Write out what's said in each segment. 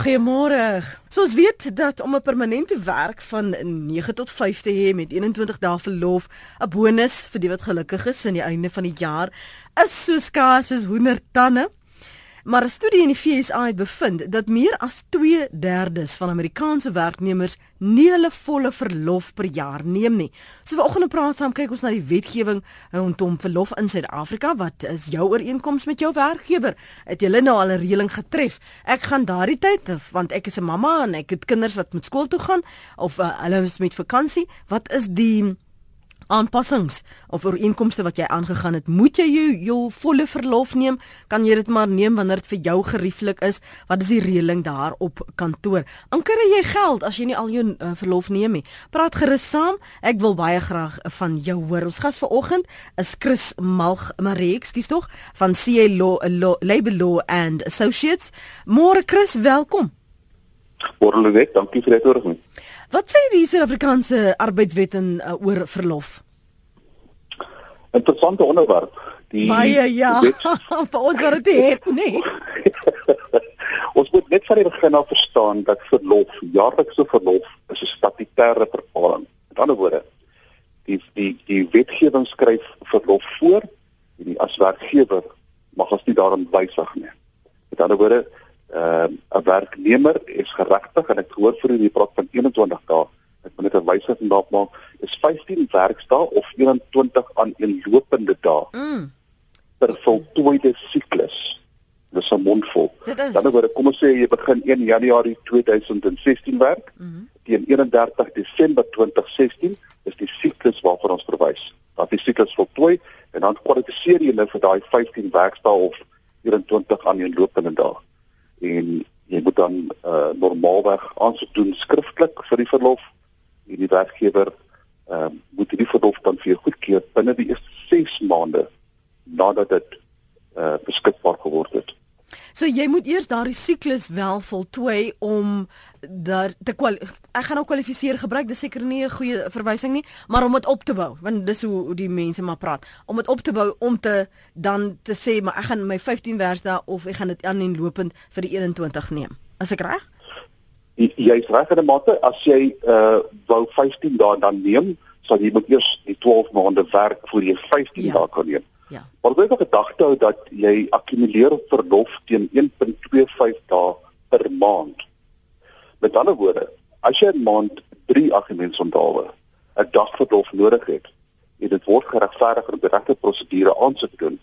Goeiemôre. Soos weet dat om 'n permanente werk van 9 tot 5 te hê met 21 dae verlof, 'n bonus vir die wat gelukkig is aan die einde van die jaar, is so skaars as hoendertande. Maar 'n studie in die FSA het bevind dat meer as 2/3 van Amerikaanse werknemers nie hulle volle verlof per jaar neem nie. So vanoggend praat saam kyk ons na die wetgewing rondom verlof in Suid-Afrika. Wat is jou ooreenkoms met jou werkgewer? Het julle nou al 'n reëling getref? Ek gaan daardie tyd want ek is 'n mamma en ek het kinders wat moet skool toe gaan of uh, hulle is met vakansie. Wat is die aanpassings of ooreenkomste wat jy aangegaan het, moet jy jou, jou volle verlof neem? Kan jy dit maar neem wanneer dit vir jou gerieflik is? Wat is die reëling daar op kantoor? Anker jy geld as jy nie al jou uh, verlof neem nie? Praat gerus saam. Ek wil baie graag van jou hoor. Ons gas vanoggend is Chris Malg Marie, ekskuus tog, van CA Law, Law Labor Law and Associates. Môre Chris, welkom. Môre Louwet, dankie vir die uitnodiging. Wat sê die Suid-Afrikaanse arbeidswet in uh, oor verlof? Interessante onderwerp. Die Baie ja. Vir ons wat dit het, nee. ons moet net van die begin af verstaan dat verlof, jaarlikse verlof, is 'n statutêre bepaling. Met ander woorde, die die die wetgewing skryf verlof voor en die as werkgewer mag ons nie daarin wysig nie. Met ander woorde, ehm uh, 'n werknemer is geregtig en ek hoor vir die praat van 21 dae. Ek moet net 'n wysiging daarop maak. Dis 15 werksdae of 21 aan een lopende dae. Mm. per voltooide siklus. Dis 'n mondvol. Dan word kom ons sê jy begin 1 Januarie 2016 werk. Mm -hmm. Teen 31 Desember 2016 is die siklus waarvoor ons verwys. Dat die siklus voltooi en dan kwalifiseer jy nou vir daai 15 werksdae of 24 aan een lopende dae en jy moet dan uh, normaalweg aansoek doen skriftelik vir die verlof en die werkgewer uh, moet die verlof dan vir jou goedkeur binne die eerste 6 maande nadat dit uh, beskikbaar geword het. So jy moet eers daardie siklus wel voltooi om daar te kwal ek gaan nou kwalifiseer gebruik dis seker nie 'n goeie verwysing nie maar om dit op te bou want dis hoe die mense maar praat. Om dit op te bou om te dan te sê maar ek gaan my 15 werksdae of ek gaan dit aan en lopend vir die 21 neem. As ek reg? Jy's reg in 'n mate. As jy uh wou 15 dae dan neem sal jy moet eers die 12 maande werk voor jy 15 ja. dae kan neem Ja. Maar jy moet gedagte hou dat jy akkumuleer verlof teen 1.25 dae per maand. Met ander woorde, as jy 'n maand 3 argumente onthaalwe, 'n dag verlof nodig het, en dit word geregverdig in 'n regte prosedure aansoek doen,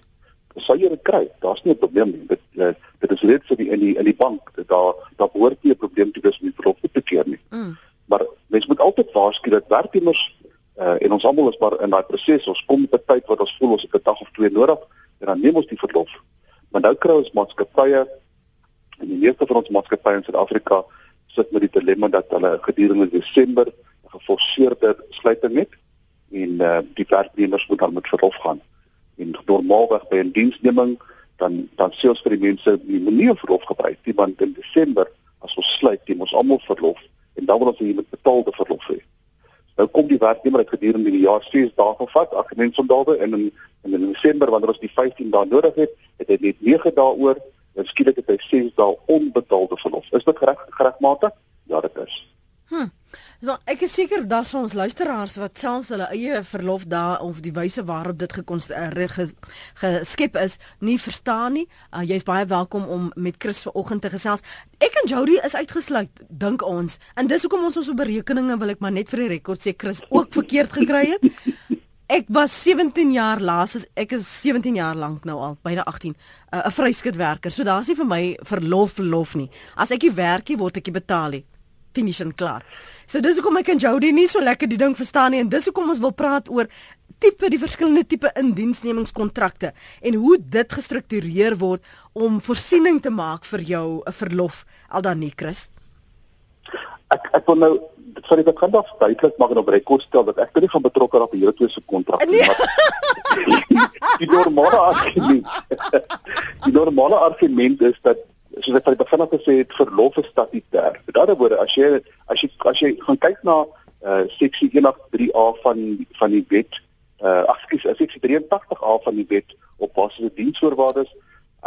sal jy dit kry. Daar's nie 'n probleem nie. Dit uh, dit is reeds vir die in die in die bank dat daar daar behoort nie 'n probleem te wees met verlof te keer nie. Mm. Maar mens moet altyd waarsku dat werknemers Uh, en ons almal is maar in daai proses. Ons kom met 'n tyd wat ons voel ons het 'n dag of twee nodig en dan neem ons die verlof. Maar nou kry ons maatskappye en die meeste van ons maatskappye in Suid-Afrika sit met die dilemma dat hulle gedurende Desember 'n geforseerde sluiting het en uh, die werknemers moet dan met verlof gaan. En normaalweg by 'n diensneming dan dan sê ons vir die mense die manier verlof gebruik, want in Desember as ons sluit, jy moet almal verlof en dan wil ons hê jy moet betaalde verlof hê. Nou kom die werknemer het gedurende die jaar 6 dae gevat, argumentsoldawe en in in Desember wanneer ons die 15 dae nodig het, het hy net 9 dae oor en skielik het hy 6 dae onbetaalde verlof. Is dit reg geregmatig? Ja, dit is. Hm. Nou, ek is seker daar's ons luisteraars wat selfs hulle eie verlof daar of die wyse waarop dit gekonstrueer geskep is, nie verstaan nie. Uh, Jy's baie welkom om met Chris vanoggend te gesels. Ek en Jody is uitgesluit, dink ons. En dis hoekom ons ons berekeninge wil ek maar net vir die rekord sê Chris ook verkeerd gekry het. Ek was 17 jaar laas ek is 17 jaar lank nou al byna 18 uh, 'n vryskutwerker. So daar's nie vir my verlof verlof nie. As ek nie werk nie word ek betaal nie finish en klaar. So dis hoekom ek en Jody nie so lekker die ding verstaan nie en dis hoekom ons wil praat oor tipe die verskillende tipe indiensnemingskontrakte en hoe dit gestruktureer word om voorsiening te maak vir jou 'n verlof al dan nie Chris. Ek ek wil nou sorry ek kan dalk duidelik maak en op rekord stel dat ek nie van betrokke raak by hierdie twee se kontrak nie. Nee. die normale argument. die normale argument is dat soos ek by die begin af gesê het verlof is statutêr. Met ander woorde, as jy as jy as jy gaan kyk na uh seksie 183A van van die wet, uh ekskuus, seksie 83A van die wet op basis van diensvoorwaardes,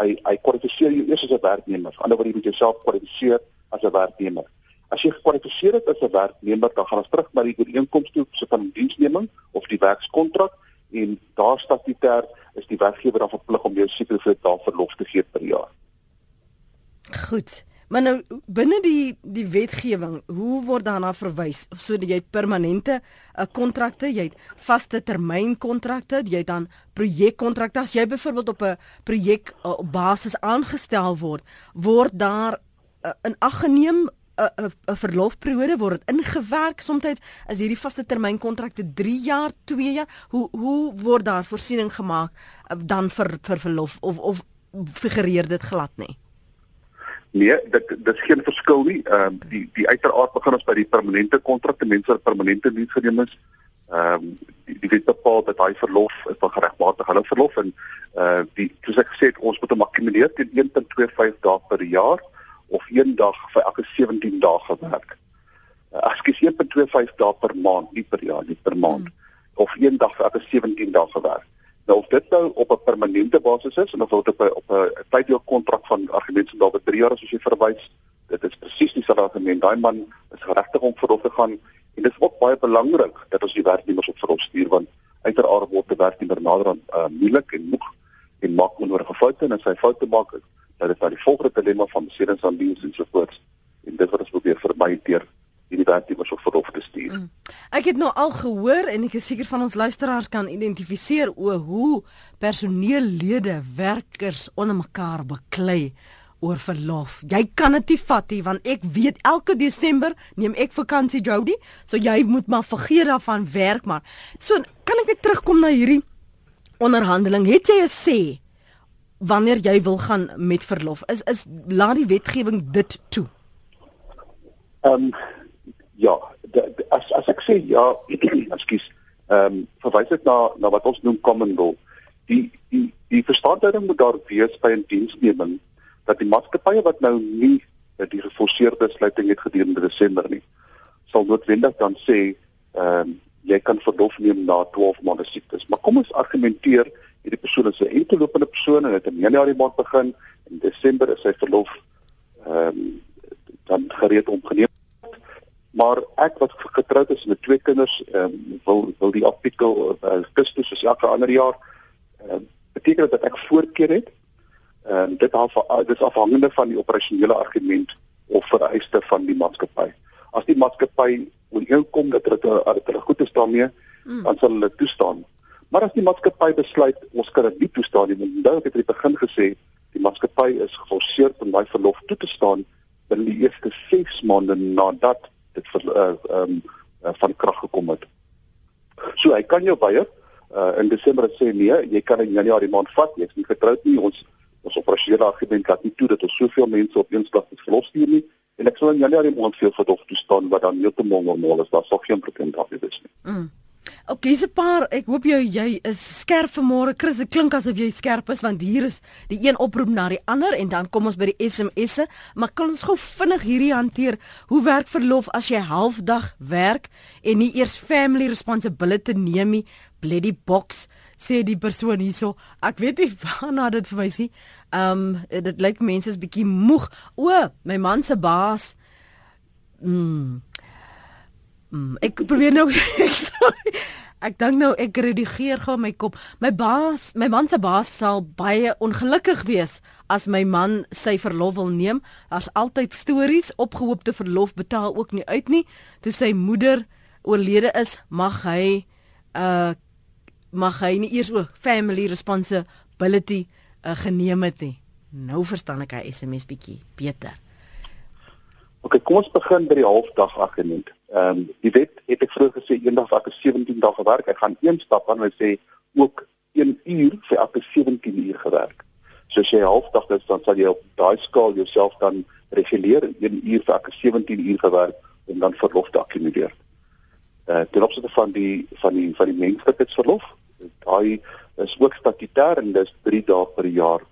hy hy kwalifiseer jou eers as 'n werknemer. Aan die ander word jy moet jouself kwalifiseer as 'n werknemer. As jy gekwalifiseer het as 'n werknemer, dan gaan ons terug na die ooreenkoms toe so van diensneming of die werkskontrak en daar statutêr is die werkgewer dan verplig om jou sekere dae verlof te gee per jaar. Goed. Maar nou binne die die wetgewing, hoe word daarna verwys? Sodat jy permanente uh, kontrakte, jy het vaste termyn kontrakte, jy het dan projekkontrakte. As jy byvoorbeeld op 'n projek uh, op basis aangestel word, word daar uh, in ag geneem 'n 'n verlofperiode word dit ingewerk soms is hierdie vaste termyn kontrakte 3 jaar, 2 jaar. Hoe hoe word daar voorsiening gemaak uh, dan vir vir verlof of of figureer dit glad nie? Nee, dit dit is geen verskil nie. Ehm uh, die die uiteraard begin ons by die permanente kontrakte, mense wat permanente diens geneem is. Ehm um, die, die wet bepaal dat hy verlof is van geregmatig hulle verlof en eh uh, die soos ek gesê het, ons moet hom akkumuleer teen 1.25 dae per jaar of een dag vir elke 17 dae gewerk. Uh, ek skies 1.25 dae per maand, nie per jaar nie, per maand. Hmm. Of een dag vir elke 17 dae gewerk. Nou of dit nou op 'n permanente basis is en of dit op 'n op 'n tydelike kontrak van argumente daar vir 3 jaar is as jy verwys, dit is presies dieselfde argument. Daai man is geregtig om verlof te gaan en dit is ook baie belangrik dat ons die werknemers op verlof stuur want uiteraard word die werknemer nader aan uh, moeilik en moeg en maak onnodige foute en as hy foute maak, dat dit dan die volgende dilemma van besedings aan diens en so voort en dit wat ons probeer vermy deur hierdie werknemers op verlof te stuur. Mm. Ek het nou al gehoor en ek is seker van ons luisteraars kan identifiseer o hoe personeellede werkers onder mekaar beklei oor verlof. Jy kan dit nie vat nie want ek weet elke Desember neem ek vakansie Jody, so jy moet maar vergeet daarvan werk maar. So kan ek net terugkom na hierdie onderhandeling. Het jy 'n sê wanneer jy wil gaan met verlof? Is is laat die wetgewing dit toe? Ehm um, ja, de, de, as as ek sê ja, ekskuus. Ehm um, verwys dit na na wat ons noem common law. Die die die verstandhouding moet daar wees by 'n diensneming dat die maatskappye wat nou nie die geforseerde sluiting het gedurende Desember nie, sal noodwendig dan sê ehm um, jy kan verlof neem na 12 maande siektes. Maar kom ons argumenteer hierdie persoon is 'n enkelopende persoon en het in Januarie maand begin en Desember is sy verlof ehm um, dan gereed om geneem maar ek wat getroud is met twee kinders ehm um, wil wil die artikel uh, eh, kustus soos elke ander jaar. Ehm uh, beteken dat ek voorkeur het? Ehm um, dit af dit is afhangende van die operasionele argument of vereiste van die maatskappy. As die maatskappy ooreenkom dat dit dat hulle goed is daarmee hmm. dan sal hulle toestaan. Maar as die maatskappy besluit ons kan dit nie toestaan nie dan het ek het begin gesê die maatskappy is geforseer om daai verlof toe te staan binne die eerste 6 maande nadat dit vir uh, um, uh, van krag gekom het. So hy kan jou baier uh, in Desember sê nee, jy kan in Januarie maand vat, jy's nie getroud nie. Ons ons operasionele argument laat nie toe dat ons soveel mense op een slag moet verlofstuur nie en ek sal in Januarie maand veel verdof toestaan wat dan heeltemal normaal is. Daar sal geen probleem daar wees nie. Mm. Ok, dis 'n paar. Ek hoop jy jy is skerp vanmôre. Chris, dit klink asof jy skerp is want hier is die een oproep na die ander en dan kom ons by die SMS'e. Maar kan ons gou vinnig hierdie hanteer? Hoe werk verlof as jy halfdag werk en nie eers family responsibility neem nie? Bloody box sê die persoon hierso. Ek weet nie waarna dit verwys nie. Um dit lyk mense is bietjie moeg. O, my man se baas. Mm. Mm, ek probeer nou ek sorry. Ek dink nou ek redigeer gou my kop. My baas, my man se baas sal baie ongelukkig wees as my man sy verlof wil neem. Daar's altyd stories, opgehoopte verlof betaal ook nie uit nie. Toe sy moeder oorlede is, mag hy uh mag hy nie eers ook family responsibility uh, geneem het nie. Nou verstaan ek hy SMS bietjie beter. OK, kom ons begin by die halfdag argument. Ehm um, die wet het ek vroeër gesê eendag vir 17 dae gewerk. Ek gaan een stap aan en sê ook 1 uur vir elke 17 uur gewerk. So as jy halfdag is dan sal jy op daai skaal jouself dan reguleer 1 uur vir elke 17 uur gewerk om dan verlof te akkumuleer. Eh uh, ten opsigte van die van die van die menslikheidsverlof, daai is ook statutêr en dis 3 dae per jaar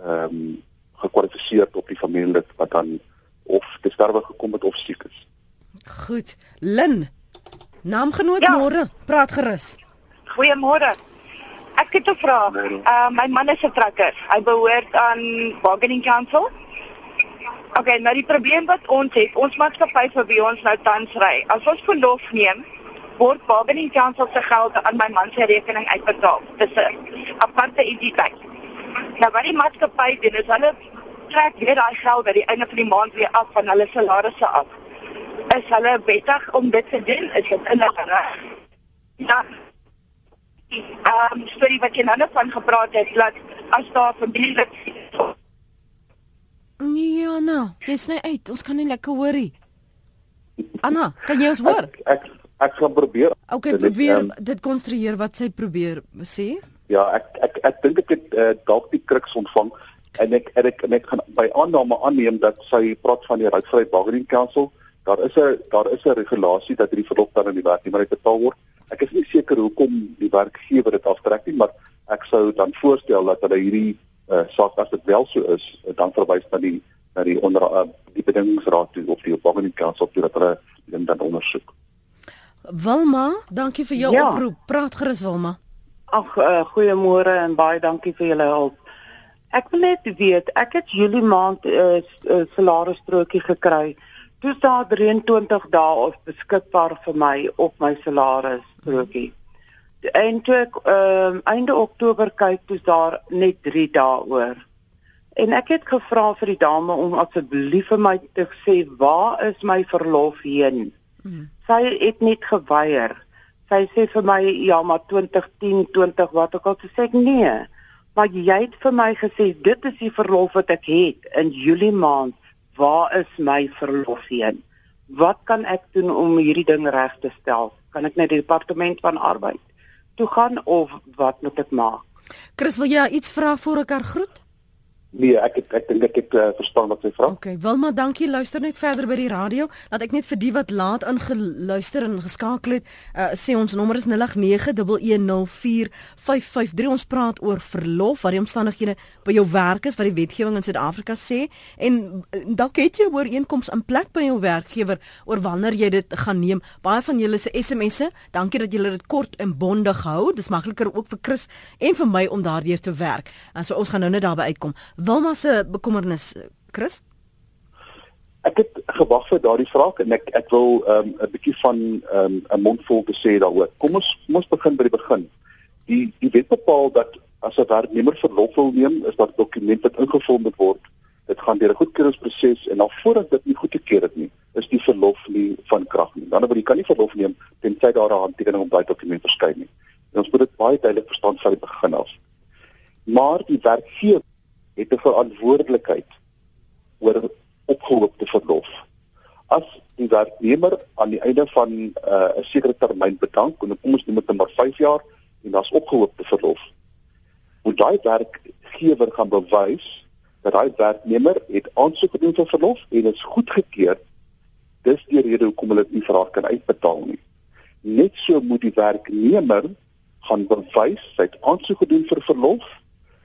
ehm um, gekwalifiseer op die familielid wat dan of te sterwe gekom het of siek is. Goed. Lin. Naamgenoot ja. môre. Praat gerus. Goeiemôre. Ek het 'n vraag. Uh my man is 'n trekker. Hy behoort aan Bargaining Council. Okay, nou die probleem wat ons het, ons maatskappy vir wie ons nou tans ry, as ons verlof neem, word bargaining council se geld aan my man se rekening uitbetaal. Dis 'n aparte entiteit. Nou wat die maatskappy doen is hulle trek weer daai geld by die einde van die maand weer af van hulle salarisse af. Is hulle wettig om dit te doen? Is dit in hulle reg? Ja. Ehm um, storie wat jy nou van gepraat het, dat as daar familie wat Nee, Anna, jy's net uit. Ons kan nie lekker hoorie. Anna, kan jy ons hoor? Ek ek, ek gaan probeer. Okay, probeer um, dit konstrueer wat sy probeer sê. Ja, ek ek ek dink ek het uh, dalk die kruks ontvang en ek en ek en ek gaan by aanname aanneem dat sy praat van die Ryksvryheid Bargaining Council. Daar is 'n daar is 'n regulasie dat hierdie verlof dan aan die werknemer betaal word. Ek is nie seker hoekom die werkgewer dit aftrek nie, maar ek sou dan voorstel dat hulle hierdie uh, saak as dit wel so is, dan verwys na die na die onder uh, die bedingingsraad toe of die bargaining council toe dat hulle dit dan ondersoek. Wilma, dankie vir jou ja. oproep. Praat gerus Wilma. Ag, uh, goeiemôre en baie dankie vir julle hulp. Ek wil net weet, ek het Julie maand 'n uh, uh, salarisstrokie gekry. Dis daar 23 dae of beskikbaar vir my op my salarisstrokie. En toe ek ehm um, einde Oktober kyk, dis daar net 3 dae oor. En ek het gevra vir die dame om asseblief vir my te sê waar is my verlof heen? Hmm. Sy het net geweier. Sy sê vir my ja, maar 2010, 20 wat ook al sê ek nee. Maar jy het vir my gesê dit is die verlof wat ek het in Julie maand. Waar is my verlof heen? Wat kan ek doen om hierdie ding reg te stel? Kan ek net die departement van arbeid toe gaan of wat moet ek maak? Chris, wil jy iets vra voor ek haar groet? Nee, ek het, ek dink ek het uh, verstaan wat sy vra. Okay, Wilma, dankie. Luister net verder by die radio. Laat ek net vir die wat laat ingeluister en geskakel het, uh, sê ons nommer is 0891104553. Ons praat oor verlof, wat die omstandighede by jou werk is, wat die wetgewing in Suid-Afrika sê en uh, dalk het jy 'n ooreenkoms in plek by jou werkgewer oor wanneer jy dit gaan neem. Baie van julle se SMS'e, dankie dat julle dit kort en bondig hou. Dis makliker ook vir Chris en vir my om daardeur te werk. En so ons gaan nou net daarby uitkom. Wilma se bekommernis, Chris? Ek het gewag vir daardie vraag en ek ek wil ehm, 'n um, bietjie van ehm, 'n um, mondvol te sê daaroor. Kom ons kom ons begin by die begin. Die die wet bepaal dat as 'n werknemer verlof wil neem, is daar 'n dokument wat ingevul moet word. Dit gaan deur 'n goedkeuringsproses en dan voordat dit nie goedgekeur het nie, is die verlof nie van krag nie. Dan word jy kan nie verlof neem tensy daar 'n handtekening op daai dokument verskyn nie. En ons moet dit baie duidelik verstaan van die begin af. Maar die werkgewer het 'n verantwoordelikheid oor opgehoopte verlof. As die werknemer aan die einde van uh, 'n uh, sekere termyn bedank, en kom ons noem dit maar 5 jaar en daar's opgehoopte verlof, moet daai werkgewer gaan bewys dat daai werknemer het aansoek gedoen vir verlof en dit is goedgekeur. Dis die rede hoekom hulle nie vraag kan uitbetaal nie. Net so moet die werknemer gaan bewys hy het aansoek gedoen vir verlof,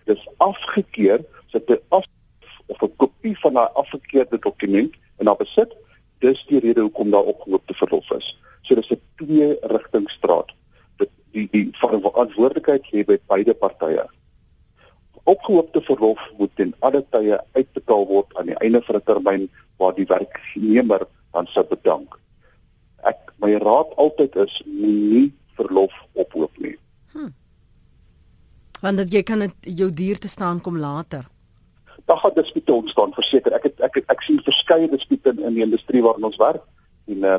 dis afgekeur sit 'n af of 'n kopie van daai afgekeerde dokument in haar besit. Dis die rede hoekom daar opgeloopte verlof is. So dis 'n twee rigtingstraat. Dit die die verantwoordelikheid lê by beide partye. Opgeloopte verlof moet ten alle tye uitbetaal word aan die einde van 'n termyn waar die werknemer dan sou bedank. Ek my raad altyd is moenie verlof ophoop nie. Hm. Want dat jy kan dit jou duur te staan kom later. Daar gaan dispute ontstaan verseker. Ek het, ek ek, ek sien verskeie dispute in, in die industrie waarin ons werk. En uh,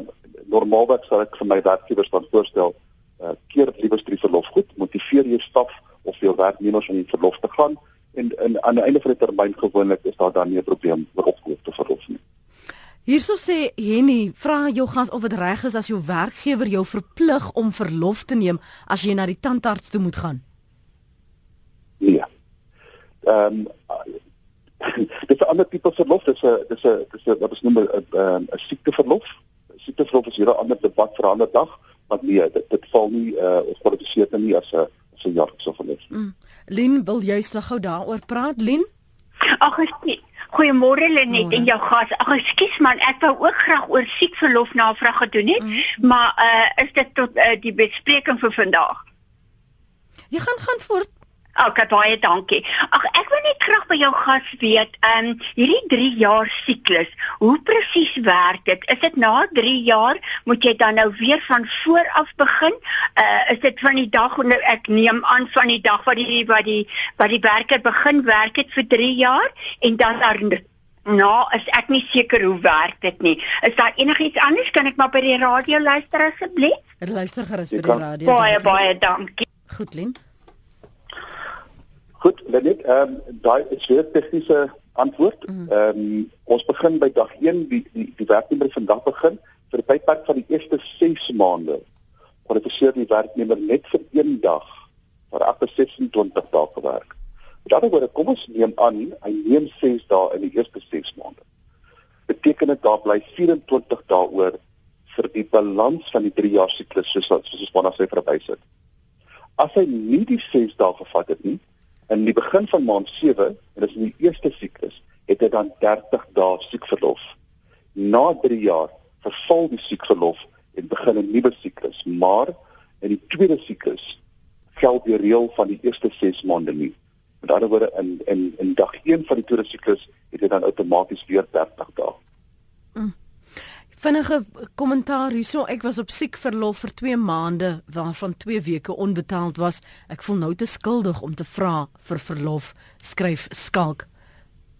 normaalweg sal ek vir my werkgewers dan voorstel uh, keer liewer die verlof goed motiveer jou staf of jou werknemers om in verlof te gaan. En, en aan die einde van die termyn gewoonlik is daar dan nie 'n probleem vir opgekoopte verlof nie. Hierso sê Henny, vra jou gas of dit reg is as jou werkgewer jou verplig om verlof te neem as jy na die tandarts toe moet gaan. Nee. Ehm um, dis 'n ander tipe verlof, dis 'n dis 'n dis 'n wat ons noem 'n 'n siekteverlof. Siekteverlof is hier 'n ander debat vir 'n ander dag, maar nee, dit dit val nie uh gekwalifiseer nie as 'n as 'n jaarlikse verlof. Mm. Lin, wil jy sleg gou daaroor praat, Lin? Ag, goeiemôre Lenet en jou gas. Ag, ekskuus man, ek wou ook graag oor siekverlof navraag gedoen het, mm. maar uh is dit tot uh, die bespreking vir vandag? Jy gaan gaan voort Okay, baie dankie. Ag ek wil net graag by jou gas weet, ehm um, hierdie 3 jaar siklus, hoe presies werk dit? Is dit na 3 jaar moet jy dan nou weer van voor af begin? Uh is dit van die dag wanneer ek neem aan van die dag wat die wat die wat die werker begin werk het vir 3 jaar en dan daar Nou, is ek nie seker hoe werk dit nie. Is daar enigiets anders kan ek maar by die radio luister asseblief? Luister gerus by die radio. Baie baie dankie. Goed, Lien. Goed, Lenet, ehm um, daai is weer tegniese antwoord. Mhm. Ehm um, ons begin by dag 1 die die die werknemer vandag begin vir 'n tydperk van die eerste 6 maande. Kwalifiseer die werknemer net vir een dag vir af 26 dae gewerk. Met ander woorde, kom ons neem aan hy neem 6 dae in die eerste 6 maande. Beteken dit daar bly 24 dae oor vir die balans van die 3 jaar siklus soos soos ons vanaand sê verby sit. As hy nie die 6 dae gevat het nie, in die begin van maand 7 en dis in die eerste siklus het hy dan 30 dae siekverlof. Na 3 jaar verval die siekverlof en begin 'n nuwe siklus, maar in die tweede siklus geld die reël van die eerste 6 maande nie. Met ander woorde in in in dag 1 van die tweede siklus het hy dan outomaties weer 30 dae. Mm vinnige kommentaar hierso. Ek was op siek verlof vir 2 maande waarvan 2 weke onbetaald was. Ek voel nou te skuldig om te vra vir verlof, skryf Skalk.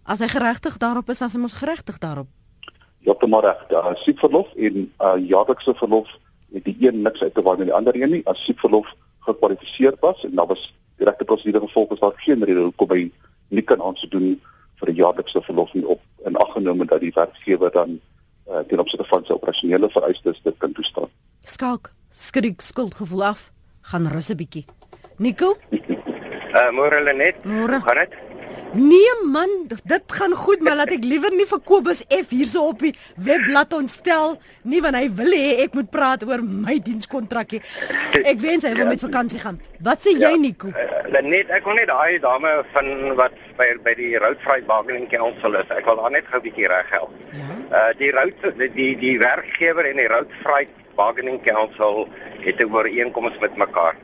As hy geregtig daarop is, hy mos geregtig daarop. Ja, te maar reg. Daar is siek verlof en uh jaarlikse verlof het die een niks uit te waai met die ander een nie. As siek verlof gekwalifiseer was en daar was direkte prosedure gevolg, is daar geen rede hoekom hy nie kan aansoek doen vir 'n jaarlikse verlof nie op in ag genome dat die werkgewer dan uh, ten opsigte van sy operasionele vereistes dit kan toestaan. Skalk, skrik skuldgevoel af, gaan rus 'n bietjie. Nico? Uh môre Lenet. Môre. Gaan dit? Nee man, dit gaan goed, maar laat ek liewer nie vir Kobus F hierso op die webblad ontstel nie want hy wil hê ek moet praat oor my dienskontrakkie. Ek wens hy wil met vakansie gaan. Wat sê jy ja, Nico? Uh, net ek wil net daai dame van wat by by die Roadfreight Bargaining Council is. Ek wil haar net gou 'n bietjie reghelp. Ja. Uh die road die die, die werkgewer en die Roadfreight Bargaining Council het 'n ooreenkoms met mekaar.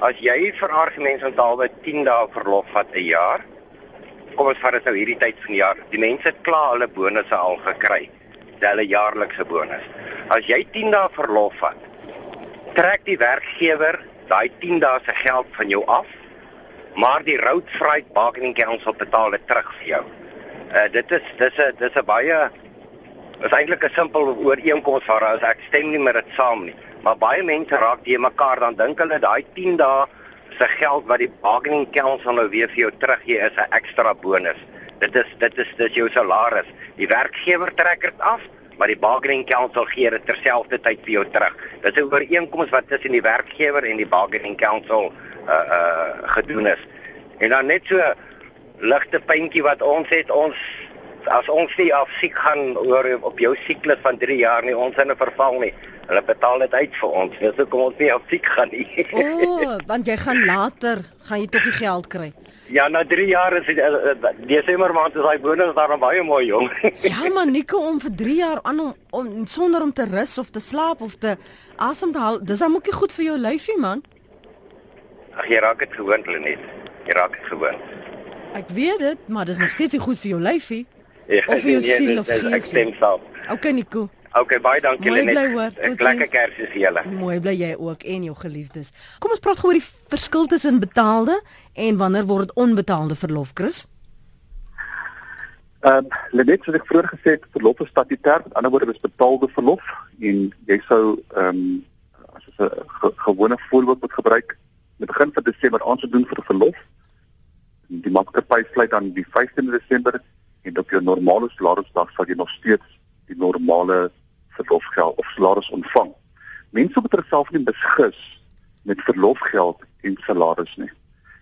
As jy vir argumente onthaalwe 10 dae verlof vat 'n jaar, kom ons vat dit nou hierdie tyd van die jaar. Die mense het klaar hulle bonusse al gekry. Hulle jaarlikse bonus. As jy 10 dae verlof vat, trek die werkgewer daai 10 dae se geld van jou af, maar die Road Freight Bargaining Council betaal dit terug vir jou. Uh dit is dis 'n dis 'n baie is eintlik 'n simpel ooreenkoms waar as ek stem nie met dit saam nie. Maar baie mense raak die mekaar dan dink hulle daai 10 dae se geld wat die bargaining council nou weer vir jou teruggee is 'n ekstra bonus. Dit is dit is dis jou salaris. Die werkgewer trek dit af, maar die bargaining council gee dit terselfdertyd vir jou terug. Dit is 'n ooreenkoms wat tussen die werkgewer en die bargaining council uh uh gedoen is. En dan net so ligte puntjie wat ons het ons as ons nie af siek gaan oor op jou siklus van 3 jaar nie, ons in 'n verval nie. Hulle betaal dit uit vir ons. Dis hoekom ons nie op siek gaan nie. O, oh, want jy gaan later gaan jy tog die geld kry. Ja, na 3 jaar is dit uh, Desember maand is daai bonus daar baie mooi jong. ja, maar Nico om vir 3 jaar aan om, om sonder om te rus of te slaap of te asem te haal, dis dan ook nie goed vir jou lyfie man. Ag jy raak dit gewoond net. Jy raak dit gewoond. Ek weet dit, maar dis nog steeds nie goed vir jou lyfie. Ja, of vir jou nee, siel of gees. Ek stem saam. Okay Nico. Okay, baie dankie Lenet. Lekker Kersie vir julle. Mooi bly jy ook en jou geliefdes. Kom ons praat gou oor die verskil tussen betaalde en wanneer word onbetaalde verlof, Chris? Ehm, um, Lenet, soos ek vroeër gesê het, verlof is statutêr, met ander woorde is betaalde verlof en jy sou ehm um, as 'n ge gewone voorbeeld moet gebruik, met begin van Desember aan te doen vir verlof. Die maatskappy sluit dan die 15de Desember en op jou normale salarisdag sal jy nog steeds die normale verlofgeld of salaris ontvang. Mense moet hulself nie beskus met verlofgeld en salaris nie.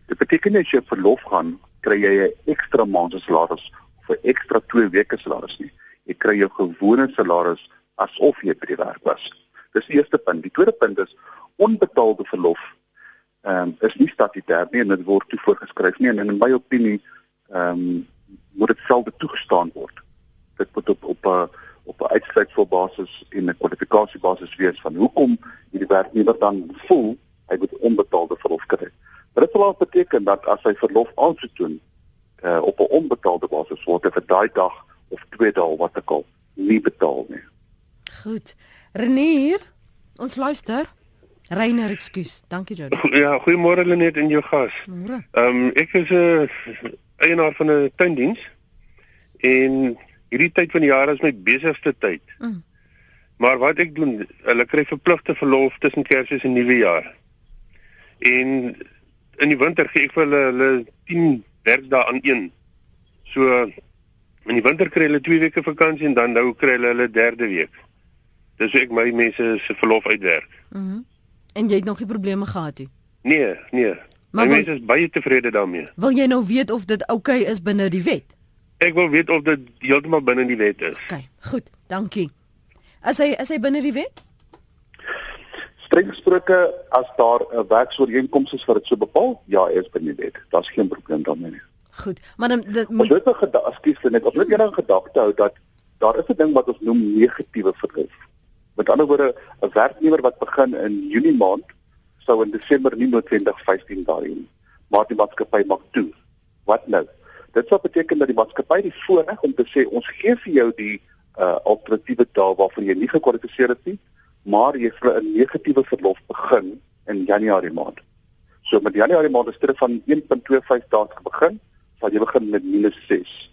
Dit beteken as jy verlof gaan, kry jy 'n ekstra maand se salaris of 'n ekstra 2 weke salaris nie. Jy kry jou gewone salaris asof jy by die werk was. Dis die eerste punt. Die tweede punt is onbetaalde verlof. Ehm um, is nie statutêr nie en dit word toe voorgeskryf nie en in my opinie ehm um, moet dit self toegestaan word. Dit moet op op 'n op 'n uitsluitsbasis en 'n kwalifikasiebasis wees van hoekom hierdie werknemer dan voel hy moet onbetaalde verlof kry. Dit sal beteken dat as hy verlof aansoek doen uh, op 'n onbetaalde basis word hy vir daai dag of twee dae wat ek al nie betaal nie. Goed. Renier, ons luister. Reiner, ekskuus. Dankie Jody. Ja, goeiemôre Lenet en jou gas. Môre. Ehm um, ek is 'n uh, eienaar van 'n tuindiens en hierdie tyd van die jaar is my besigste tyd. Mm. Maar wat ek doen, hulle kry verpligte verlof tussen Kersfees en Nuwejaar. En in die winter gee ek vir hulle hulle 10 werkdae aan een. So in die winter kry hulle 2 weke vakansie en dan nou kry hulle hulle derde week. Dis ek my mense se verlof uitwerk. Mhm. Mm en jy het nog nie probleme gehad nie? Nee, nee. Maar my mense is baie tevrede daarmee. Wil jy nou weet of dit oukei okay is binne die wet? Ek wil weet of dit heeltemal binne die wet is. OK, goed. Dankie. As hy is hy binne die wet? Streng gesproke as daar 'n werksooreenkoms is wat dit so bepaal, ja, is binne die wet. Daar's geen probleem daarmee nie. Goed. Maar dan dit moet Ons moet gedagte net, ons moet eendag gedagte hou dat daar is 'n ding wat ons noem negatiewe vergif. Met ander woorde, 'n werknemer wat begin in Junie maand sou in Desember nie noodwendig 15 dae hê nie, maar die maatskappy mag toe. Wat nou? Dit sou beteken dat die maatskappy die voorreg om te sê ons gee vir jou die uh alternatiewe dae waarvoor jy nie gekwalifiseer het nie, maar jy vir 'n negatiewe verlof begin in Januarie maand. So met Januarie maand is dit van 1.25 dae begin sal jy begin met minus 6.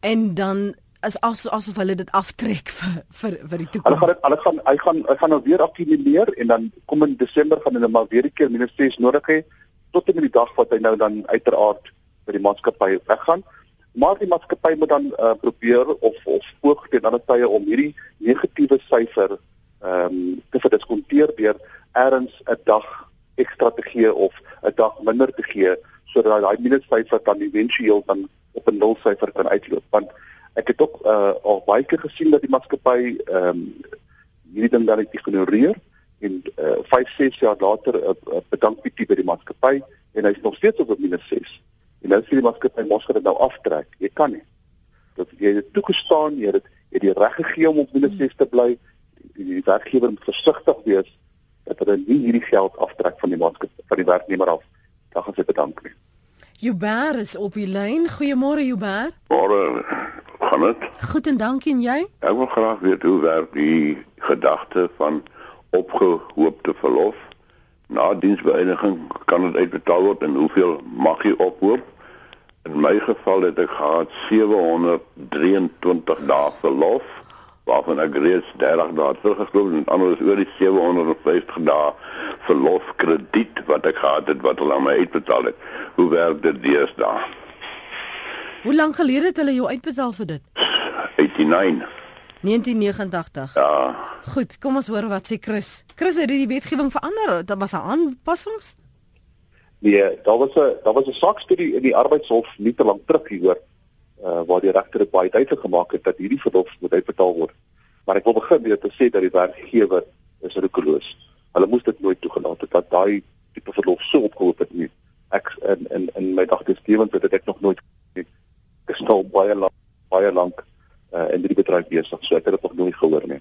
En dan as as asof hulle dit aftrek vir vir vir die toekoms. Hulle gaan dit hulle gaan hy gaan hy gaan nou weer akkumuleer en dan kom in Desember gaan hulle maar weer 'n keer minus 6 nodig hê tot in die dag wat hy nou dan uiteraard by die maatskappy weggaan. Maar die maatskappy moet dan uh, probeer of of poog teen ander tye om hierdie negatiewe syfer ehm um, te verdiskonteer deur ergens 'n dag ekstra te gee of 'n dag minder te gee sodat daai minussyfer dan éventueel dan op 'n nulsyfer kan uitloop want ek het ook uh, al baie keer gesien dat die maatskappy ehm um, hierdie ding dan ignoreer en 5 uh, 6 jaar later uh, uh, bedank Pietie by die maatskappy en hy's nog steeds op 'n minus 6 en nou sê die maatskappy mos gaan dit nou aftrek jy kan nie dat jy het toegestaan jy het jy die reg gegee om op minus 6 te bly die, die werkgewer moet versigtig wees dat hulle nie hierdie geld aftrek van die maatskappy van die werknemer af dan gaan sy bedank nie Jubair is op die lyn. Goeiemôre Jubair. Môre. Gaan dit? Goed en dankie en jy? Ek wil graag weet hoe werk die gedagte van opgehoopte verlof. Na diensbeëindiging kan dit uitbetaal word en hoeveel mag jy ophoop? In my geval het ek gehad 723 dae verlof waarvan ek reeds 30 dae teruggesloop en anders oor die 750 dae verlofkrediet wat ek gehad het wat hulle aan my uitbetaal het. Hoe werk dit deesdae? Hoe lank gelede het hulle jou uitbetaal vir dit? 89. 1989. Ja. Goed, kom ons hoor wat sê Chris. Chris, het die wetgewing verander? Daar was 'n aanpassings? Nee, daar was 'n daar was 'n saakstudie in die arbeidshof nie te lank terug hieroor uh, waar die regter baie duidelik gemaak het dat hierdie verlof moet uitbetaal word. Maar ek wil begin met te sê dat die werkgewer is roekeloos. Hulle moes dit nooit toegelaat het dat daai tipe verlof so opgehoop het nie. Ek in in in my dagte stewens het ek nog nooit gestel baie lank baie lank uh, in die bedryf besig. So ek het dit nog nooit gehoor nie.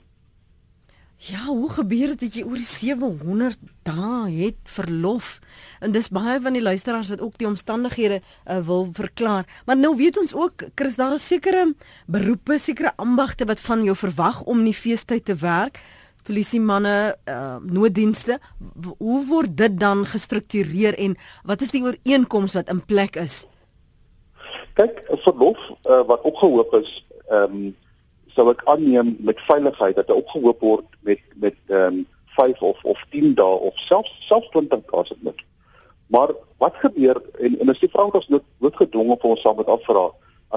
Ja, hoe gebeur dit dat jy oor die 700 dae het verlof? En dis baie van die luisteraars wat ook die omstandighede uh, wil verklaar. Maar nou weet ons ook, Chris, daar is sekere beroepe, sekere ambagte wat van jou verwag om nie feestyd te werk. Polisie manne, uh, nooddienste, hoe word dit dan gestruktureer en wat is die ooreenkoms wat in plek is? Kyk, verlof uh, wat opgehoop is, ehm um, sou ek aanneem met veiligheid dat hy opgehoop word met met ehm um, 5 of of 10 dae of selfs selfs 20 dae as dit moet. Maar wat gebeur en en as die vrou ons moet word gedwonge vir ons saam met afvra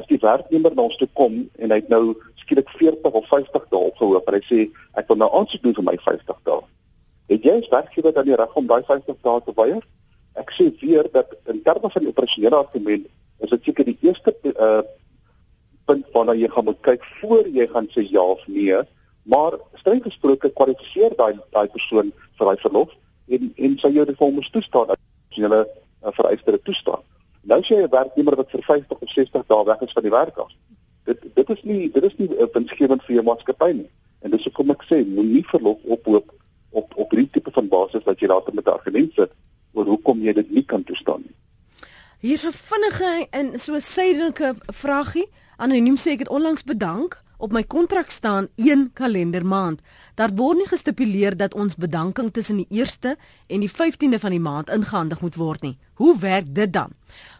as die werknemer na ons toe kom en hy het nou skielik 40 of 50 dae opgehoop en hy sê ek wil nou aansoek doen vir my 50 dae. Het jy as werkgewer dan die reg om daai 50 dae te weier? Ek sê weer dat in terme van die operasionele argument is dit seker die eerste uh punt waarna jy gaan moet kyk voor jy gaan sê ja of nee. Maar streng gesproke kwalifiseer daai daai persoon vir daai verlof en en sou jy dit vir hom toestaan as jy hulle uh, vereiste toestaan. Nou sê jy 'n werknemer wat vir 50 of 60 dae weg is van die werk af. Dit dit is nie dit is nie 'n winsgewend vir jou maatskappy nie. En dis hoekom ek sê moenie verlof ophoop op op hierdie tipe van basis wat jy later met 'n argument sit oor hoekom jy dit nie kan toestaan nie. Hier's 'n vinnige en so suidelike vragie. Anoniem sê ek het onlangs bedank Op my kontrak staan 1 kalendermaand. Daar word nie gestipuleer dat ons bedanking tussen die 1ste en die 15de van die maand ingehandig moet word nie. Hoe werk dit dan?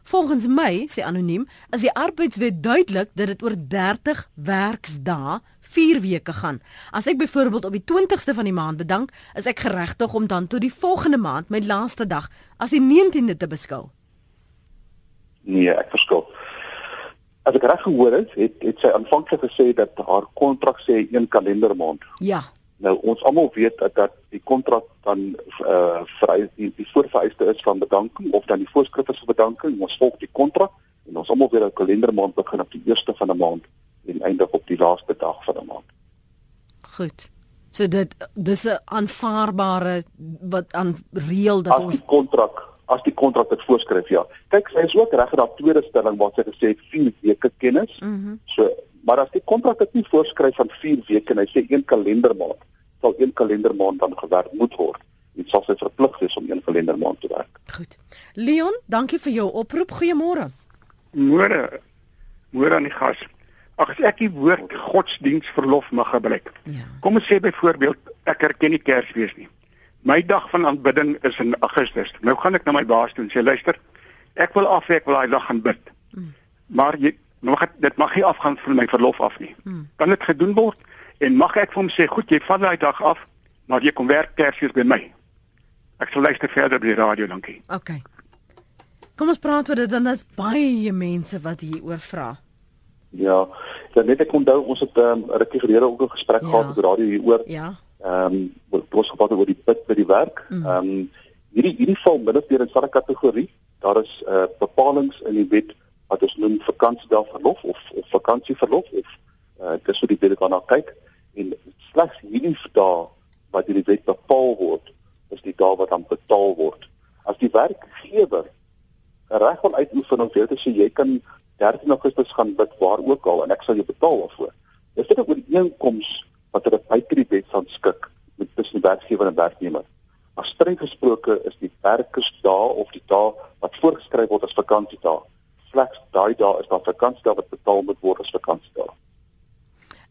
Volgens my, sê anoniem, is die arbeidswet duidelik dat dit oor 30 werksdae 4 weke gaan. As ek byvoorbeeld op die 20ste van die maand bedank, is ek geregtig om dan tot die volgende maand, my laaste dag, as die 19de te beskou. Nee, ek verskil. As ek reg gehoor het, het, het sy aanvanklik gesê dat haar kontrak sê een kalendermaand. Ja. Nou ons almal weet dat dat die kontrak dan eh uh, vry die, die voorvereiste is van bedanking of dan die voorskrifte vir bedanking. Ons volg die kontrak en ons almal weet dat 'n kalendermaand begin op die eerste van 'n maand en eindig op die laaste dag van 'n maand. Goed. So dit dis 'n aanvaarbare wat aan reël dat As ons kontrak as die kontrak dit voorskryf ja. Kyk, sy is ook reg in haar tweede stelling waar sy gesê het 4 weke kennis. Mm so, maar as die kontrak dit nie voorskryf van 4 weke en hy sê een kalendermaand, sal een kalendermaand dan gewerk moet word. Dit sal sy verplig wees om een kalendermaand te werk. Goed. Leon, dankie vir jou oproep. Goeiemôre. Môre. Môre aan die gas. Ag as ek die woord godsdiensverlof mag gebruik. Ja. Kom ons sê byvoorbeeld ek erken nie Kersfees nie. My dag van aanbidding is in Augustus. Nou gaan ek na my baas toe en sê luister, ek wil af ek wil daai dag gaan bid. Mm. Maar jy mag het, dit mag nie afgaan van my verlof af nie. Mm. Kan dit gedoen word en mag ek vir hom sê goed, jy vat daai dag af, maar jy kom werk Kersfees by my. Ek sal luister verder by die radio, dankie. OK. Kom ons praat oor dit dan daar's baie mense wat hier oor vra. Ja, dan net ek onthou ons het ehm, 'n um, rukkie gelede ook 'n gesprek Ja. gehad op die radio hieroor. Ja. Ehm um, ons gepraat oor die bid by die werk. Mm. Ehm um, hierdie hierdie val of meer in dieselfde kategorie. Daar is uh bepalinge in die wet wat ons noem vakansiedag verlof of of vakansieverlof of uh dis hoe die wet daarna kyk en slegs hierdie dae wat in die wet bepaal word is die dae wat dan betaal word. As die werkgewer 'n reg wil uitoefen om vir jou te sê jy kan 13 Augustus gaan bid waar ook al en ek sal jou betaal daarvoor. Dis dit 'n ooreenkoms wat hulle buite die wet sal skik met tussen werkgewer en werknemer. Maar streng gesproke is die werkersdae of die dae wat voorgeskryf word as vakansiedae, slegs daai dae is dan vakansiedae wat betaal moet word as vakansiedae.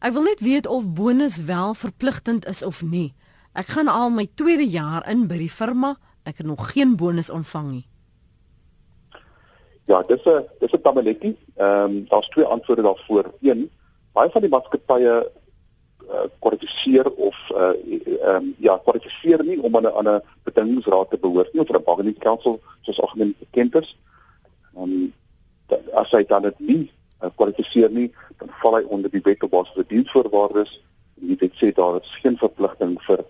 Ek wil net weet of bonus wel verpligtend is of nie. Ek gaan al my tweede jaar in by die firma. Ek het nog geen bonus ontvang nie. Ja, dis 'n dis 'n tamaletjie. Ehm um, daar's twee antwoorde daarvoor. Een, baie van die maatskappye kwalifiseer of uh um, ja, kwalifiseer nie om aan 'n aan 'n bedingingsraad te behoort nie of 'n bargaining council soos algemeen bekend is. Um as hy dan dit nie uh, kwalifiseer nie, dan val hy onder die wet op basis van diensvoorwaardes. Die wet sê daar is geen verpligting vir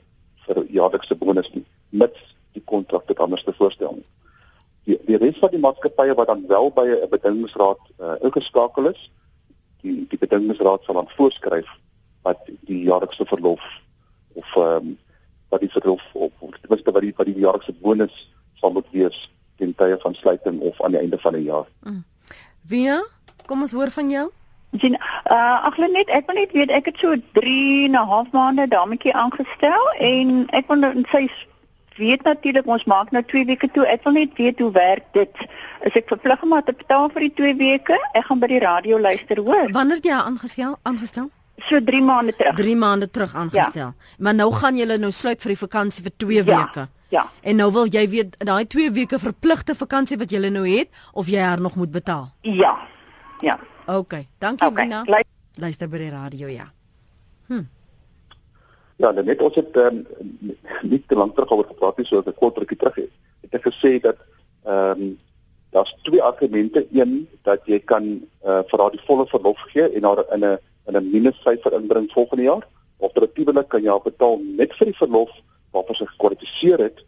vir jaarlikse bonus nie, mits die kontrak dit anders te voorstel nie. Die die res van die maatskappye wat dan wel by 'n bedingingsraad uh, ingeskakel is, die die bedingingsraad sal dan voorskryf wat die jaarlikse verlof of ehm um, wat die verlof of ten minste wat die wat die jaarlikse bonus sal moet wees ten tye van sluiting of aan die einde van die jaar. Mm. Vina, kom ons hoor van jou. sien uh ag net ek wil net weet ek het so 3 en 'n half maande dametjie aangestel en ek wil net sy weet natuurlik ons maak nou 2 weke toe ek wil net weet hoe werk dit is ek verplig om te betaal vir die 2 weke ek gaan by die radio luister hoor Wanneer jy aangestel aangestel? So 3 maande terug 3 maande terug aangestel. Ja. Maar nou gaan julle nou sluit vir die vakansie vir 2 Ja. weke. ja En nou wil jy weet daai 2 weke verpligte vakansie wat jy nou het of jy haar nog moet betaal. ja ja OK. Dankie okay Vina. Lu- Luister by die radio ja. Ja, dan net ons het um, nie te lank terug oor gepraat nie, so 'n kort rukkie terug het. Het ek gesê dat ehm um, daar's twee argumente. Een dat jy kan uh, vir haar die volle verlof gee en haar in 'n in 'n minussyfer inbring volgende jaar. Alternatiefelik kan jy haar betaal net vir die verlof waarvoor sy gekwalifiseer het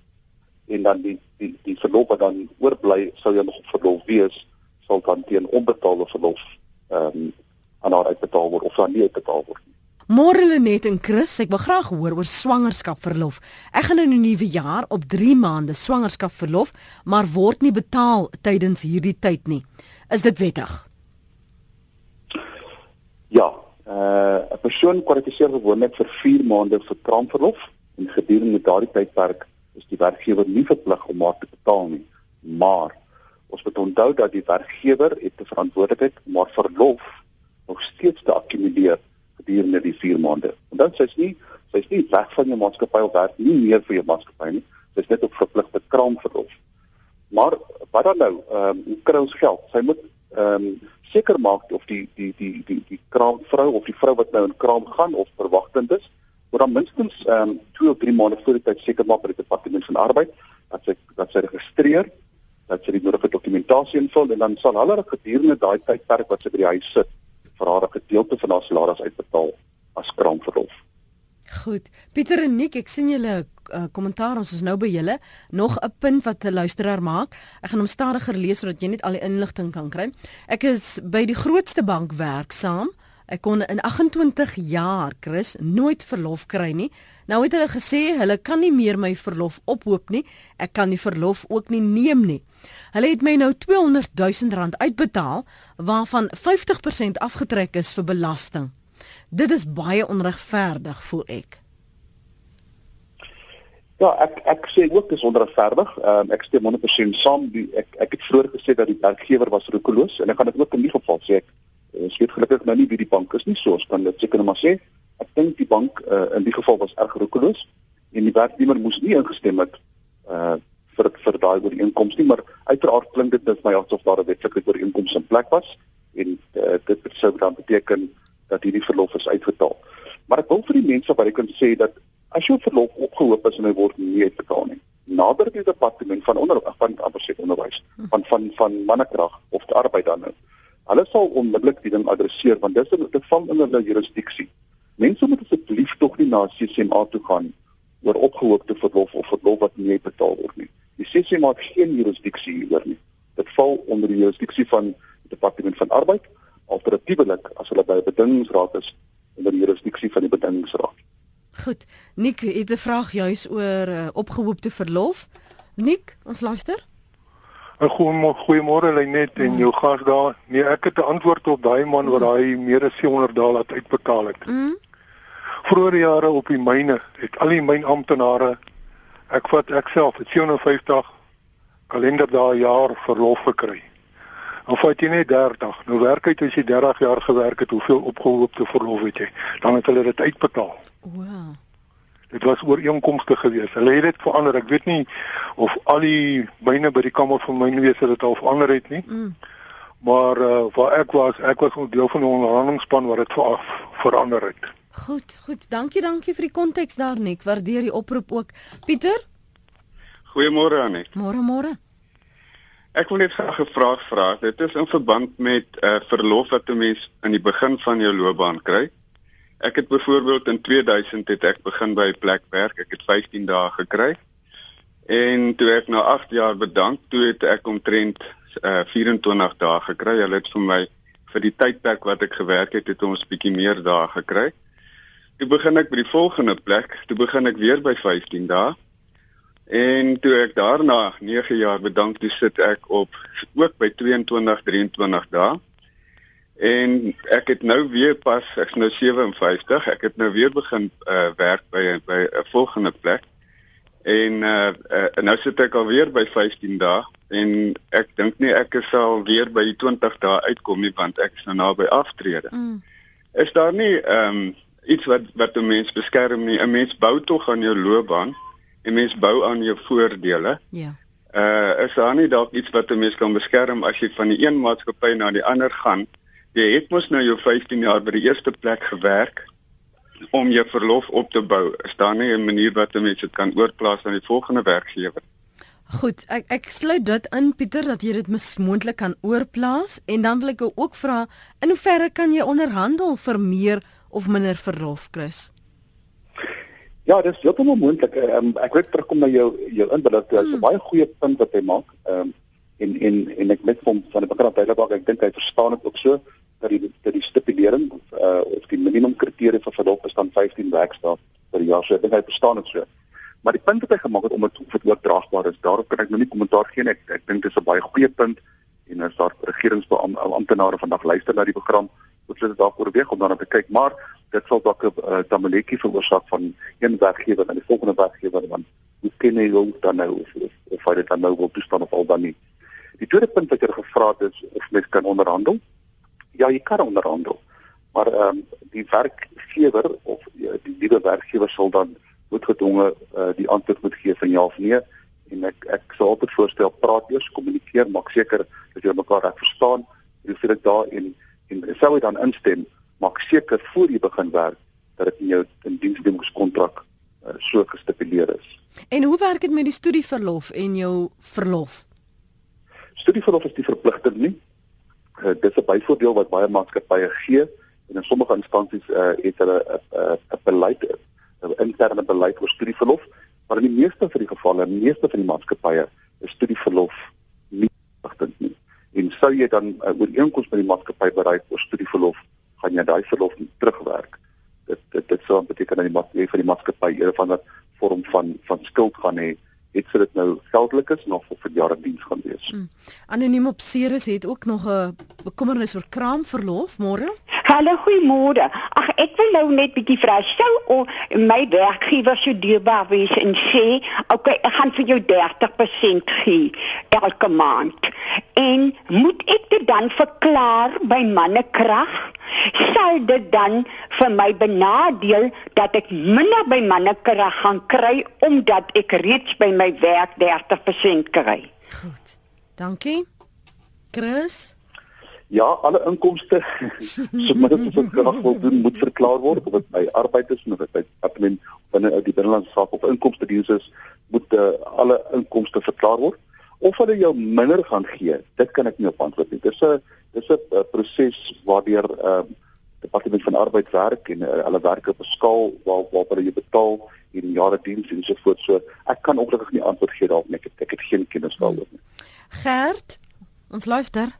en dan die die die verlof wat dan oorbly sou jy nog op verlof wees sal dan teen onbetaalde verlof ehm um, aan haar uitbetaal word of dan nie uitbetaal word nie. Môre Lenet en Chris, ek wil graag hoor oor swangerskapverlof. Ek gaan in die nuwe jaar op 3 maande swangerskapverlof, maar word nie betaal tydens hierdie tyd nie. Is dit wettig? Ja, uh 'n persoon kwalifiseer gewoonlik vir 4 maande vir kraamverlof en gedurende daardie tydperk is die werkgewer nie verplig om haar te betaal nie. Maar ons moet onthou dat die werkgewer het die verantwoordelikheid om haar verlof nog steeds te akkumuleer gedurende die 4 maande. En dan sê sy nie sy's nie weg van jou maatskappy of werk nie meer vir jou maatskappy nie. Sy's net op verpligte kraamverlof. Maar wat dan nou? Ehm um, kry ons geld. Sy moet ehm um, seker maak of die die die die die kraamvrou of die vrou wat nou in kraam gaan of verwagtend is, moet dan minstens ehm um, 2 of 3 maande voor die tyd seker maak by die departement van arbeid dat sy dat sy registreer, dat sy die nodige dokumentasie invul en dan sal hulle gedurende daai tydperk wat sy by die huis sit vir haar 'n gedeelte van haar salaris uitbetaal as kraamverlof. Goed. Pieter en Nick, ek sien julle uh, kommentaar ons is nou by julle. Nog 'n punt wat 'n luisteraar maak. Ek gaan hom stadiger lees sodat jy net al die inligting kan kry. Ek is by die grootste bank werksaam. Ek kon in 28 jaar, Chris, nooit verlof kry nie. Nou het hulle gesê hulle kan nie meer my verlof ophoop nie. Ek kan die verlof ook nie neem nie. Hulle het my nou 200 000 rand uitbetaal waarvan 50% afgetrek is vir belasting. Dit is baie onregverdig voel ek. Ja, ek ek sê ook dis onregverdig. Ehm um, ek stem 100% saam. Die, ek ek het vroeër gesê dat die werkgewer was roekeloos en ek gaan dit ook in die geval sê ek ons weet gelukkig nou nie wie die bank is nie, so ons kan dit seker maar sê. Ek dink die bank uh, in die geval was erg roekeloos en die werknemer moes nie ingestem het uh vir vir daai ooreenkoms nie, maar uiteraard klink dit net my asof daar 'n wetlike ooreenkoms in plek was en uh, dit sou dan beteken dat hierdie verlof is uitbetaal. Maar ek wil vir die mense wat ek kan sê dat as jou verlof opgehoop is en hy word nie uitbetaal nie, nader die departement van onderwys van amper onderwys van van van mannekrag of die arbeid dan nou. Hulle sal onmiddellik die ding adresseer want dis dit val in hulle jurisdiksie. Mense moet asseblief tog nie na CCMA toe gaan oor opgehoopte verlof of verlof wat nie betaal word nie. Die CCMA het geen jurisdiksie hieroor nie. Dit val onder die jurisdiksie van die departement van arbeid alternatiefelik as hulle by bedingingsraad is onder die jurisdiksie van die bedingingsraad. Goed. Nik het 'n vraag juis oor uh, opgehoopte verlof. Nik, ons luister. Goeiemôre Lenet en jou gas daar. Nee, ek het 'n antwoord op daai man wat daai meer as 700 dae laat uitbetaal het. Mm. Vroeger jare op die myne het al die mynamptenare ek vat ek self het 750 kalenderdae jaar verlof gekry. Of vat jy net 30? Nou werk uit as jy 30 jaar gewerk het, hoeveel opgehoopte verlof het jy? Dan het hulle dit uitbetaal. Wow. Dit was ooreenkomste geweest. Hulle het dit verander. Ek weet nie of al die myne by die kamer van myne wese dit al verander het nie. Mm. Maar uh, waar ek was, ek was 'n deel van die onderhandelingsspan wat dit ver verander het. Goed, goed. Dankie, dankie vir die konteks daar, Nik. Waardeer die oproep ook. Pieter? Goeiemôre, Anet. Môre, môre. Ek wil net graag 'n vraag vra. Dit is in verband met 'n uh, verlof wat 'n mens aan die begin van jou loopbaan kry. Ek het byvoorbeeld in 2000 het ek begin by 'n plek werk. Ek het 15 dae gekry. En toe ek na 8 jaar bedank, toe het ek omtrent uh, 24 dae gekry. Hulle het vir my vir die tydperk wat ek gewerk het, het ons bietjie meer dae gekry. Toe begin ek by die volgende plek. Toe begin ek weer by 15 dae. En toe ek daarna 9 jaar bedank, toe sit ek op ook by 22 23 dae. En ek het nou weer pas, ek's nou 57, ek het nou weer begin uh, werk by by 'n volgende plek. En uh, uh nou sit ek alweer by 15 dae en ek dink nie ek sal weer by die 20 dae uitkom nie want ek is nou naby aftrede. Mm. Is daar nie ehm um, iets wat wat 'n mens beskerm nie? 'n Mens bou tog aan jou loopbaan. 'n mens bou aan jou voordele. Ja. Uh is daar nie dalk iets wat 'n mens kan beskerm as jy van die een maatskappy na die ander gaan? Jy het mos nou jou 15 jaar by die eerste plek gewerk om jou verlof op te bou. Is daar nie 'n manier wat 'n mens dit kan oorplaas aan die volgende werkgewer? Goed, ek ek sluit dit in Pieter dat jy dit moontlik kan oorplaas en dan wil ek ook vra in hoeverre kan jy onderhandel vir meer of minder verlof, Chris? Ja, dis heeltemal moontlik. Um, ek wil terugkom na jou jou inbeeld. Dit is 'n hmm. baie goeie punt wat hy maak. Ehm um, en en en ek met hom van die begin af duidelik ek dink hy verstaan dit ook so dat die dat die stipulering uh, of die minimum kriteria vir verlof is dan 15 werkdae per jaar. So ek dink hy verstaan dit so. Maar die punt wat hy gemaak het om dit vir oordraagbaar is, daarop kan ek nou nie kommentaar gee nie. Ek ek dink dit is 'n baie goeie punt en as daar regeringsamptenare vandag luister na die program, hulle dalk oorweeg om daarna te kyk, maar dit sal dalk 'n uh, tamaletjie veroorsaak van een werkgewer na die volgende werkgewer want hoe ken jy hom dan nou of of, of hy dit dan nou wil toestaan of al dan nie. Die tweede punt wat jy gevra het is of mens kan onderhandel. Ja, jy kan onderhandel. Maar ehm um, die werkgewer of ja, die nuwe werkgewer sal dan moet gedwonge uh, die antwoord moet gee van ja of nee en ek ek sal altyd voorstel praat eers, kommunikeer, maak seker dat jy mekaar reg verstaan. Jy sê dit daar en en sou jy dan instem, maak seker voor jy begin werk dat dit in jou in diensnemingskontrak uh, so gestipuleer is. En hoe werk dit met die studieverlof en jou verlof? Studieverlof is die verpligting nie. Uh, dit is 'n byvoordeel wat baie maatskappye gee en in sommige instansies uh, het hulle 'n 'n beleid 'n interne beleid oor studieverlof, maar in die meeste van die gevalle, in die meeste van die maatskappye, is studieverlof nie verpligtend nie. En sou jy dan 'n uh, ooreenkoms met die maatskappy bereik oor studieverlof, gaan jy daai verlof terugwerk. Dit dit dit sou beteken dat die maatskappy van die maatskappy eerder van 'n vorm van van skuld gaan hê het sy dit nou geldelik is nog vir jare diens gaan wees. Mm. Anoniem op Ceres het ook nog 'n bekommernis oor kraamverlof môre. Hallo goeiemôre. Ag ek wil nou net bietjie vra sou o my werkgewer so dierbaar wees en sê, "Oké, okay, ek gaan vir jou 30% gee elke maand." En moet ek dit dan verklaar by mannekrag? Sal dit dan vir my benadeel dat ek minder by mannekrag gaan kry omdat ek reeds by my werk 30% kry. Goed. Dankie. Chris Ja, alle inkomste so min as wat krag wil doen moet verklaar word of dit by arbeid is of dit by admin binne die binnelandse saak of inkomste diens is, moet uh, alle inkomste verklaar word. Of hulle jou minder gaan gee, dit kan ek nie op antwoord nie. Dis 'n dis 'n uh, proses waardeur ehm uh, departement van arbeid werk en uh, hulle werk op 'n skaal waar waar hulle jou betaal en jare diens en so voort. So ek kan ongelukkig nie antwoord gee daarop nie. Ek het, ek het geen kennis daaroor nie. Gert, ons luister.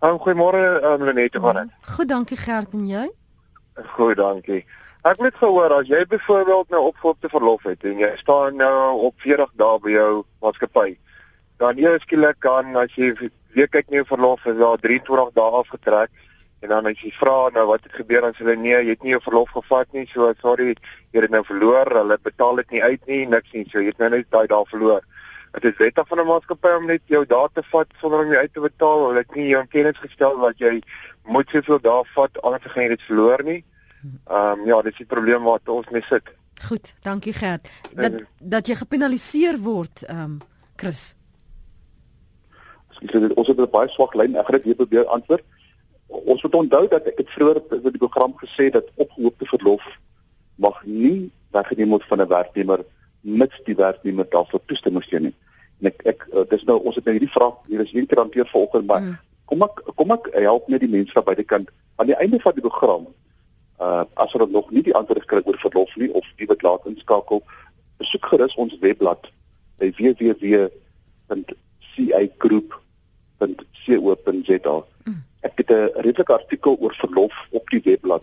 Um, Goeiemôre, um, Lenette van dit. Goed, dankie Gert en jy? Goed, dankie. Ek het gehoor as jy byvoorbeeld nou opgehoopte verlof het en jy staan nou op 40 dae by jou maatskappy, dan jy skielik kan as jy weer kyk jou verlof is daar 23 dae afgetrek En dan as jy vra nou wat het gebeur dan sê hulle nee, jy het nie jou verlof gevat nie. So sorry, jy het nou verloor. Hulle betaal dit nie uit nie, niks nie. So jy het nou net daai dae verloor. Dit is wettig van 'n maatskappy om net jou dae te vat sonder om jy uit te betaal. Hulle het nie jou kennis gestel dat jy moet soveel dae vat anders gaan jy dit verloor nie. Ehm um, ja, dis die probleem wat ons mee sit. Goed, dankie Gert. Dat dat jy gepenaliseer word, ehm um, Chris. Ons het 'n baie swak lyn. Ek gaan dit weer probeer antwoord ons moet onthou dat ek het vroeër in die program gesê dat opgehoopte verlof mag nie weggeneem word van 'n werknemer mits die werknemer daarvoor toestemming gee nie. En ek ek uh, dis nou ons het nou hierdie vraag hier is een keer hanteer vanoggend maar hmm. kom ek kom ek help net die mense van buitekant aan die einde van die program. Uh as hulle nog nie die antwoord kry oor verlof nie of die wat laat inskakel, besoek gerus ons webblad by www.cigroup.co.za. Hmm ek het 'n redelike artikel oor verlof op die webblad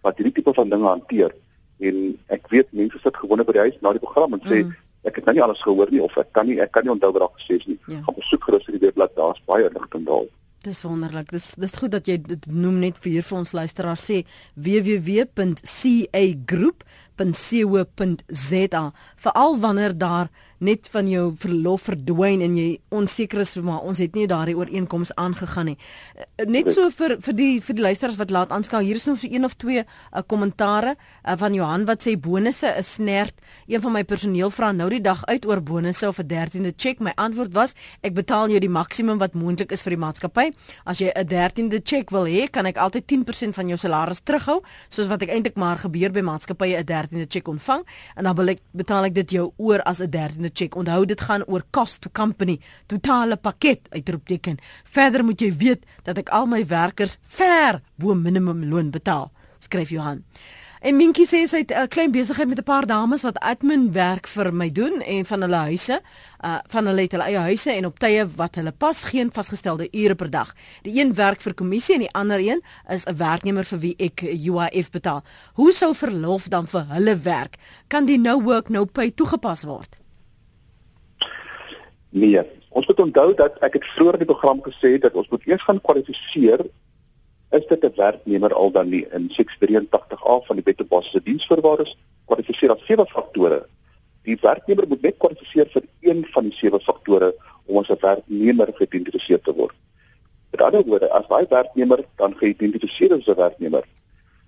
wat hierdie tipe van dinge hanteer en ek weet mense sit gewone by die huis na die program en sê mm. ek het nou nie alles gehoor nie of ek kan nie ek kan nie onthou wat daar gesê is nie. Ja. Gaan besoek gerus die webblad, daar's baie inligting daar. Dis wonderlik. Dis dis goed dat jy dit noem net vir hier vir ons luisteraars sê www.cagroup.co.za veral wanneer daar net van jou verlof verdwyn en jy onseker is maar ons het nie daardie ooreenkoms aangegaan nie. Eh, net so vir vir die vir die luisteraars wat laat aanskou, hier is nog so een of twee uh, kommentare uh, van Johan wat sê bonusse is snert. Een van my personeel vra nou die dag uit oor bonusse of 'n 13de cheque. My antwoord was ek betaal jou die maksimum wat moontlik is vir die maatskappy. As jy 'n 13de cheque wil hê, kan ek altyd 10% van jou salaris terughou, soos wat ek eintlik maar gebeur by maatskappye 'n 13de cheque ontvang en dan wil ek betaal ek dit jou oor as 'n 13de the check. Onthou dit gaan oor cost to company, totale pakket uitroepteken. Verder moet jy weet dat ek al my werkers ver bo minimum loon betaal, skryf Johan. En Minkie sê sy het 'n klein besigheid met 'n paar dames wat admin werk vir my doen en van hulle huise, uh van hulle het hulle eie huise en op tye wat hulle pas geen vasgestelde ure per dag. Die een werk vir kommissie en die ander een is 'n werknemer vir wie ek UIF betaal. Hoe sou verlof dan vir hulle werk? Kan die no work no pay toegepas word? Nee, ons moet onthou dat ek het vroeër die program gesê dat ons moet eers gaan kwalifiseer is dit 'n werknemer al dan nie in 683A van die Wet op Basiese Diensvoorwaardes kwalifiseer as sewe faktore. Die werknemer moet net kwalifiseer vir een van die sewe faktore om as 'n werknemer geïdentifiseer te word. Met ander woorde, as daai werknemer dan geïdentifiseer is as 'n werknemer,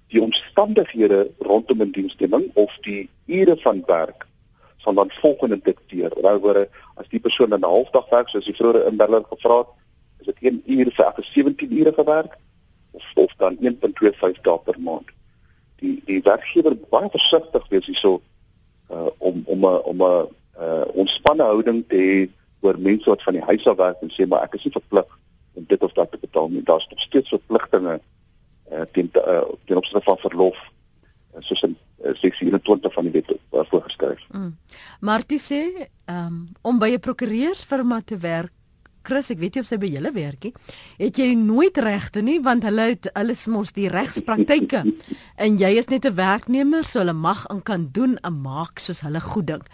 die omstandighede rondom 'n diensneming of die ure van werk sal dan volgende dikteer. Ander woorde, as die persoon 'n halfdag werk, soos die vroeëre inbeller gevra het, is dit 1 uur vir elke 17 ure gewerk of of dan 1.25 dae per maand. Die die werkgewer baie versigtig wees hierso uh om om 'n om 'n uh ontspanne houding te hê oor mense wat van die huis af werk en sê maar ek is nie verplig om dit of dat te betaal nie. Daar's nog steeds verpligtinge uh teen uh, ten opsigte van verlof uh, soos in uh, seksie 21 van die wet uh, voorgeskryf. Mm. Martie sê um, om by 'n prokureursfirma te werk Chris, ek weet jy of sy by julle werkie, het jy nooit regte nie want hulle het alles mos die regspraktyke. en jy is net 'n werknemer, so hulle mag en kan doen en maak soos hulle goed dink.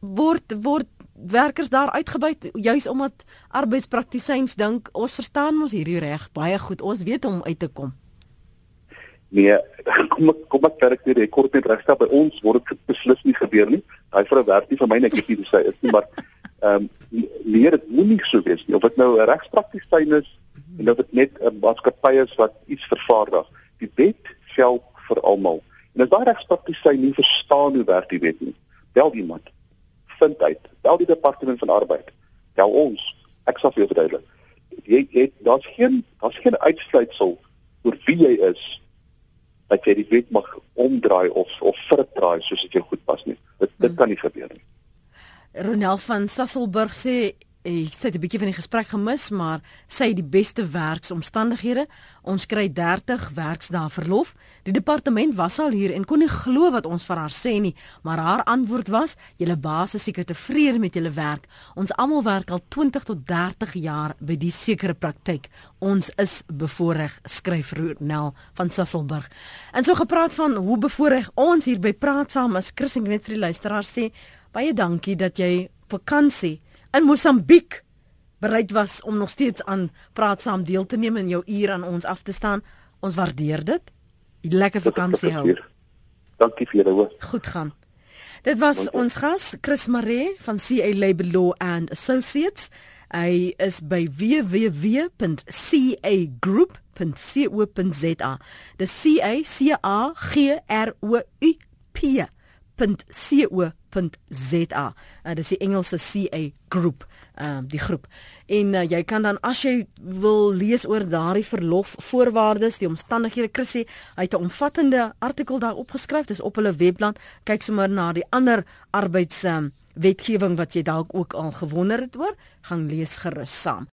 Word word werkers daar uitgebuit juis omdat arbeidspraktisyns dink ons verstaan mos hierdie reg baie goed. Ons weet hoe om uit te kom. Nee, kom ek kom ek werk die rekord net regstel by ons word dit beslis nie gebeur nie. Daai vir 'n werk nie vir my net ek het nie sê is nie, maar ehm um, leer dit moenie so wees nie of dit nou 'n regspraktisyn is en of dit net 'n maatskappy is wat iets vervaardig. Die wet geld vir almal. En as daai regspraktisyn nie verstaan hoe werk die wet nie, bel iemand. Vind uit. Bel die departement van arbeid. Bel ons. Ek sal vir jou verduidelik. Jy het daar's geen daar's geen uitsluitsel oor wie jy is dat jy die wet mag omdraai of of verdraai soos dit jou goed pas nie. Dit dit hmm. kan nie gebeur nie. Ronel van Sasselburg sê ek het 'n bietjie van die gesprek gemis, maar sy het die beste werksomstandighede. Ons kry 30 werksdae verlof. Die departement was al hier en kon nie glo wat ons vir haar sê nie, maar haar antwoord was: "Julle baas is seker tevrede met julle werk. Ons almal werk al 20 tot 30 jaar by die sekere praktyk. Ons is bevoordeel," skryf Ronel van Sasselburg. En so gepraat van hoe bevoordeel ons hier by Praat Saam as Chris en net vir die luisteraars sê Baie dankie dat jy vakansie in Mosambiek bereid was om nog steeds aan praat saam deel te neem en jou uur aan ons af te staan. Ons waardeer dit. 'n Lekker vakansie hou. Dankie vir julle hoor. Goed gaan. Dit was dankie. ons gas Chris Maree van CA Labor Law and Associates. Hy is by www.cagroup.co.za. Dis C A C A G R O U P www.ca.co.za. Uh, dis die Engelse CA groep, ehm uh, die groep. En uh, jy kan dan as jy wil lees oor daardie verlofvoorwaardes, die omstandighede, Chrissy, hy het 'n omvattende artikel daar opgeskryf, dis op hulle webblad. Kyk sommer na die ander arbeids um, wetgewing wat jy dalk ook al gewonder het oor, gaan lees gerus saam.